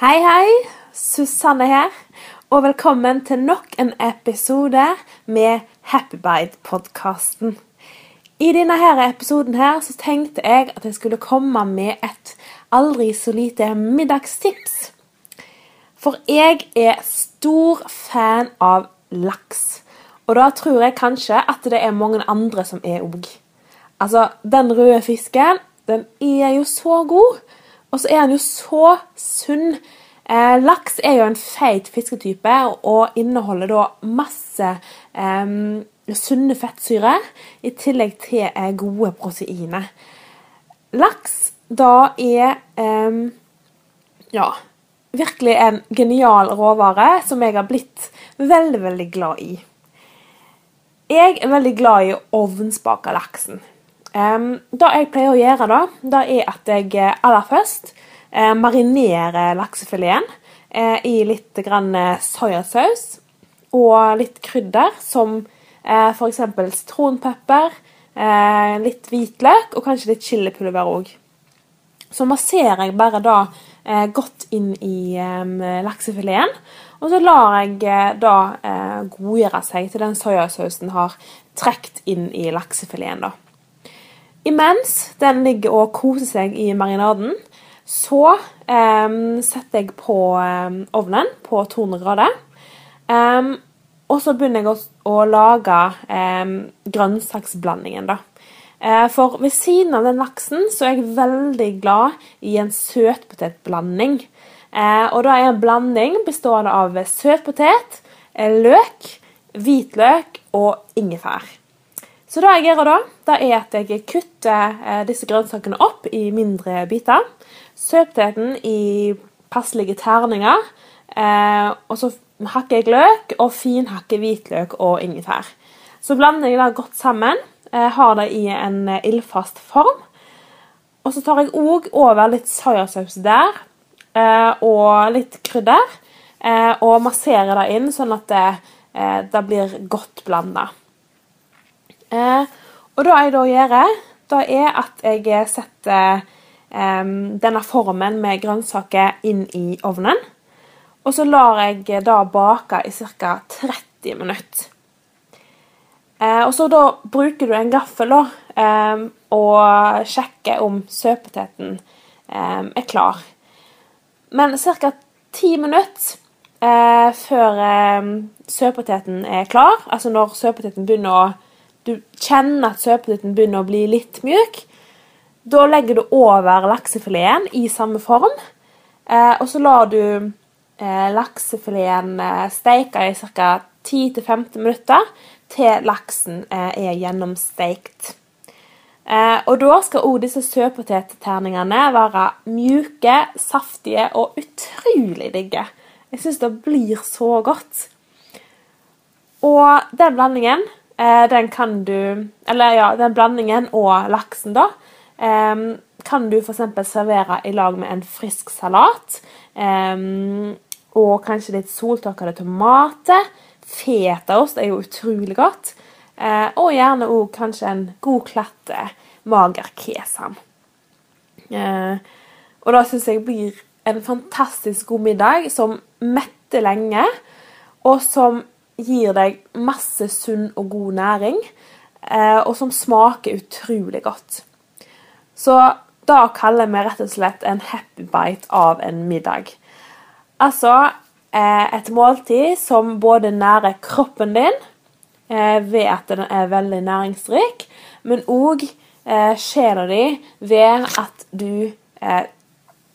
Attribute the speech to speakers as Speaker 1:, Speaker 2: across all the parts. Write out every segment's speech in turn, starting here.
Speaker 1: Hei, hei! Susanne her, og velkommen til nok en episode med Happybite-podkasten. I denne her episoden her så tenkte jeg at jeg skulle komme med et aldri så lite middagstips. For jeg er stor fan av laks. Og da tror jeg kanskje at det er mange andre som er òg. Altså, den røde fisken, den er jo så god. Og så er den jo så sunn. Eh, laks er jo en feit fisketype og inneholder da masse eh, sunne fettsyrer i tillegg til eh, gode proteiner. Laks da er ja, virkelig en genial råvare som jeg har blitt veldig, veldig glad i. Jeg er veldig glad i å ovnsbake laksen. Det jeg pleier å gjøre, da, det er at jeg eh, aller først eh, marinerer laksefileten eh, i litt grann soyasaus og litt krydder, som eh, f.eks. sitronpepper, litt hvitløk og kanskje litt chilipulver òg. Så masserer jeg bare da godt inn i laksefileten. Og så lar jeg da godgjøre seg til den soyasausen har trukket inn i laksefileten. da. Imens den ligger og koser seg i marinaden, så um, setter jeg på um, ovnen på 200 grader. Um, og så begynner jeg å, å lage grønnsaksblandingen, da. Uh, for ved siden av den laksen så er jeg veldig glad i en søtpotetblanding. Uh, og da er en blanding bestående av søtpotet, eh, løk, hvitløk og ingefær. Så det jeg gjør da, det er at jeg kutter eh, disse grønnsakene opp i mindre biter. Søtpoteten i passelige terninger. Eh, og så hakker jeg løk og finhakker hvitløk og ingefær. Så blander jeg det godt sammen. Eh, har det i en ildfast form. Og så tar jeg òg over litt soyasaus der, og litt krydder. Og masserer det inn, sånn at det, det blir godt blanda. Eh, og det jeg da gjør, det er at jeg setter eh, denne formen med grønnsaker inn i ovnen. Og så lar jeg da bake i ca. 30 minutter. Eh, og så da bruker du en gaffel da, og sjekker om søpoteten eh, er klar. Men ca. 10 minutter før søtpoteten er klar, altså når søpoteten begynner å du kjenner at søtpoteten begynner å bli litt mjuk, da legger du over laksefileten i samme form. Eh, og så lar du eh, laksefileten eh, steike i ca. 10-15 minutter til laksen er gjennomsteikt. Og da skal òg disse søtpotetterningene være mjuke, saftige og utrolig digge. Jeg syns det blir så godt. Og den blandingen Eh, den kan du Eller ja, den blandingen og laksen, da. kan du f.eks. servere i lag med en frisk salat. og kanskje litt soltørkede tomater. Fetaost er jo utrolig godt. Eh, og gjerne òg kanskje en god klatte mager kesam. Eh, og da syns jeg blir en fantastisk god middag som metter lenge, og som gir deg masse sunn og god næring, eh, og som smaker utrolig godt. Så da kaller vi rett og slett en happy bite av en middag. Altså eh, et måltid som både nærer kroppen din eh, ved at den er veldig næringsrik, men òg sjela di ved at du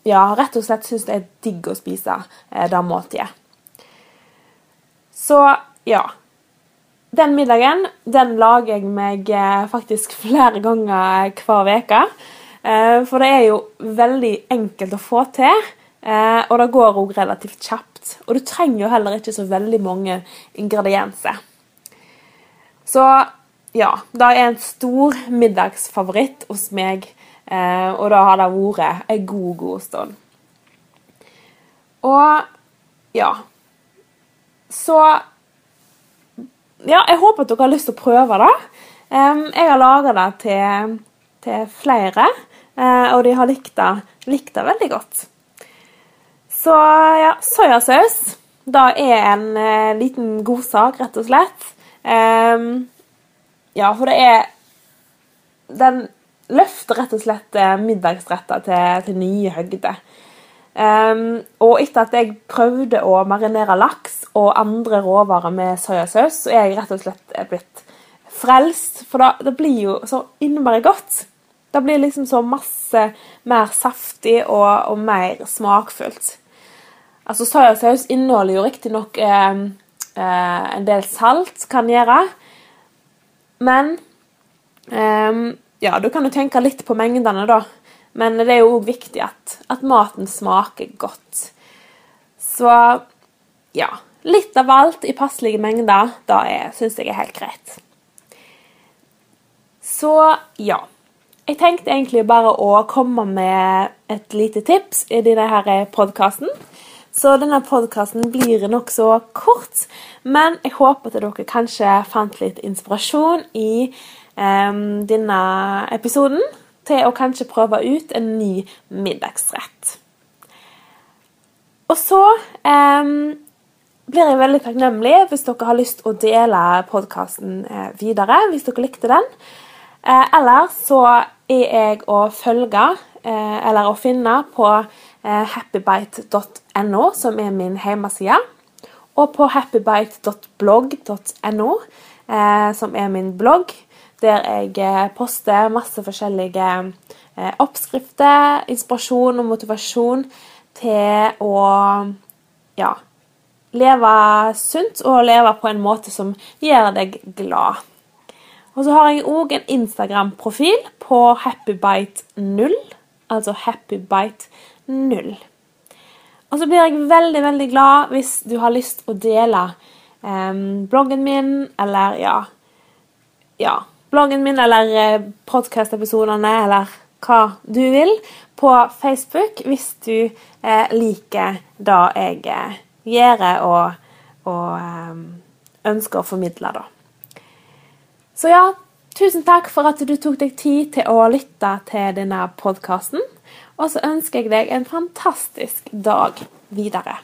Speaker 1: ja, rett og slett syns det er digg å spise det måltidet. Så ja. Den middagen den lager jeg meg eh, faktisk flere ganger hver uke. Eh, for det er jo veldig enkelt å få til, eh, og det går òg relativt kjapt. Og du trenger jo heller ikke så veldig mange ingredienser. Så ja, det er en stor middagsfavoritt hos meg, og da har det vært en god, god stund. Og ja Så ja, jeg håper at dere har lyst til å prøve det. jeg har laga det til, til flere, uh, og de har likt det, likt det veldig godt. Så ja, soyasaus da er en uh, liten godsak, rett og slett. Um, ja, for det er Den løfter rett og slett eh, middagsretter til, til nye høgder. Um, og etter at jeg prøvde å marinere laks og andre råvarer med soyasaus, så er jeg rett og slett blitt frelst. For da, det blir jo så innmari godt. Det blir liksom så masse mer saftig og, og mer smakfullt. Altså Soyasaus inneholder jo riktignok eh, eh, en del salt, kan gjøre. Men eh, Ja, du kan jo tenke litt på mengdene, da. Men det er jo òg viktig at, at, maten smaker godt. Så ja. Litt av alt i passelige mengder, da syns jeg er helt greit. Så ja. Jeg tenkte egentlig bare å komme med et lite tips i denne podkasten. Så denne podkasten blir nokså kort, men jeg håper at dere kanskje fant litt inspirasjon i um, denne episoden til å kanskje prøve ut en ny middagsrett. Og så um, blir jeg veldig takknemlig hvis dere har lyst å dele podkasten eh, videre, hvis dere likte den. Eh, eller så er jeg å følge eh, eller å finne på happybite.no, som er min hjemmeside. Og på happybite.blogg.no, som er min blogg, der jeg poster masse forskjellige oppskrifter, inspirasjon og motivasjon til å ja, leve sunt og leve på en måte som gjør deg glad. Og så har jeg òg en Instagram-profil på happybite0, altså happybite0. Og så blir jeg veldig, veldig glad hvis du har lyst å dele eh, bloggen min, eller ja Ja, bloggen min eller uh, podkast-episodene, eller hva du vil, på Facebook hvis du eh, liker det jeg uh, gjør og, og um, ønsker å formidle, da. Så ja, tusen takk for at du tok deg tid til å lytte til denne podkasten. Og så ønsker jeg deg en fantastisk dag videre.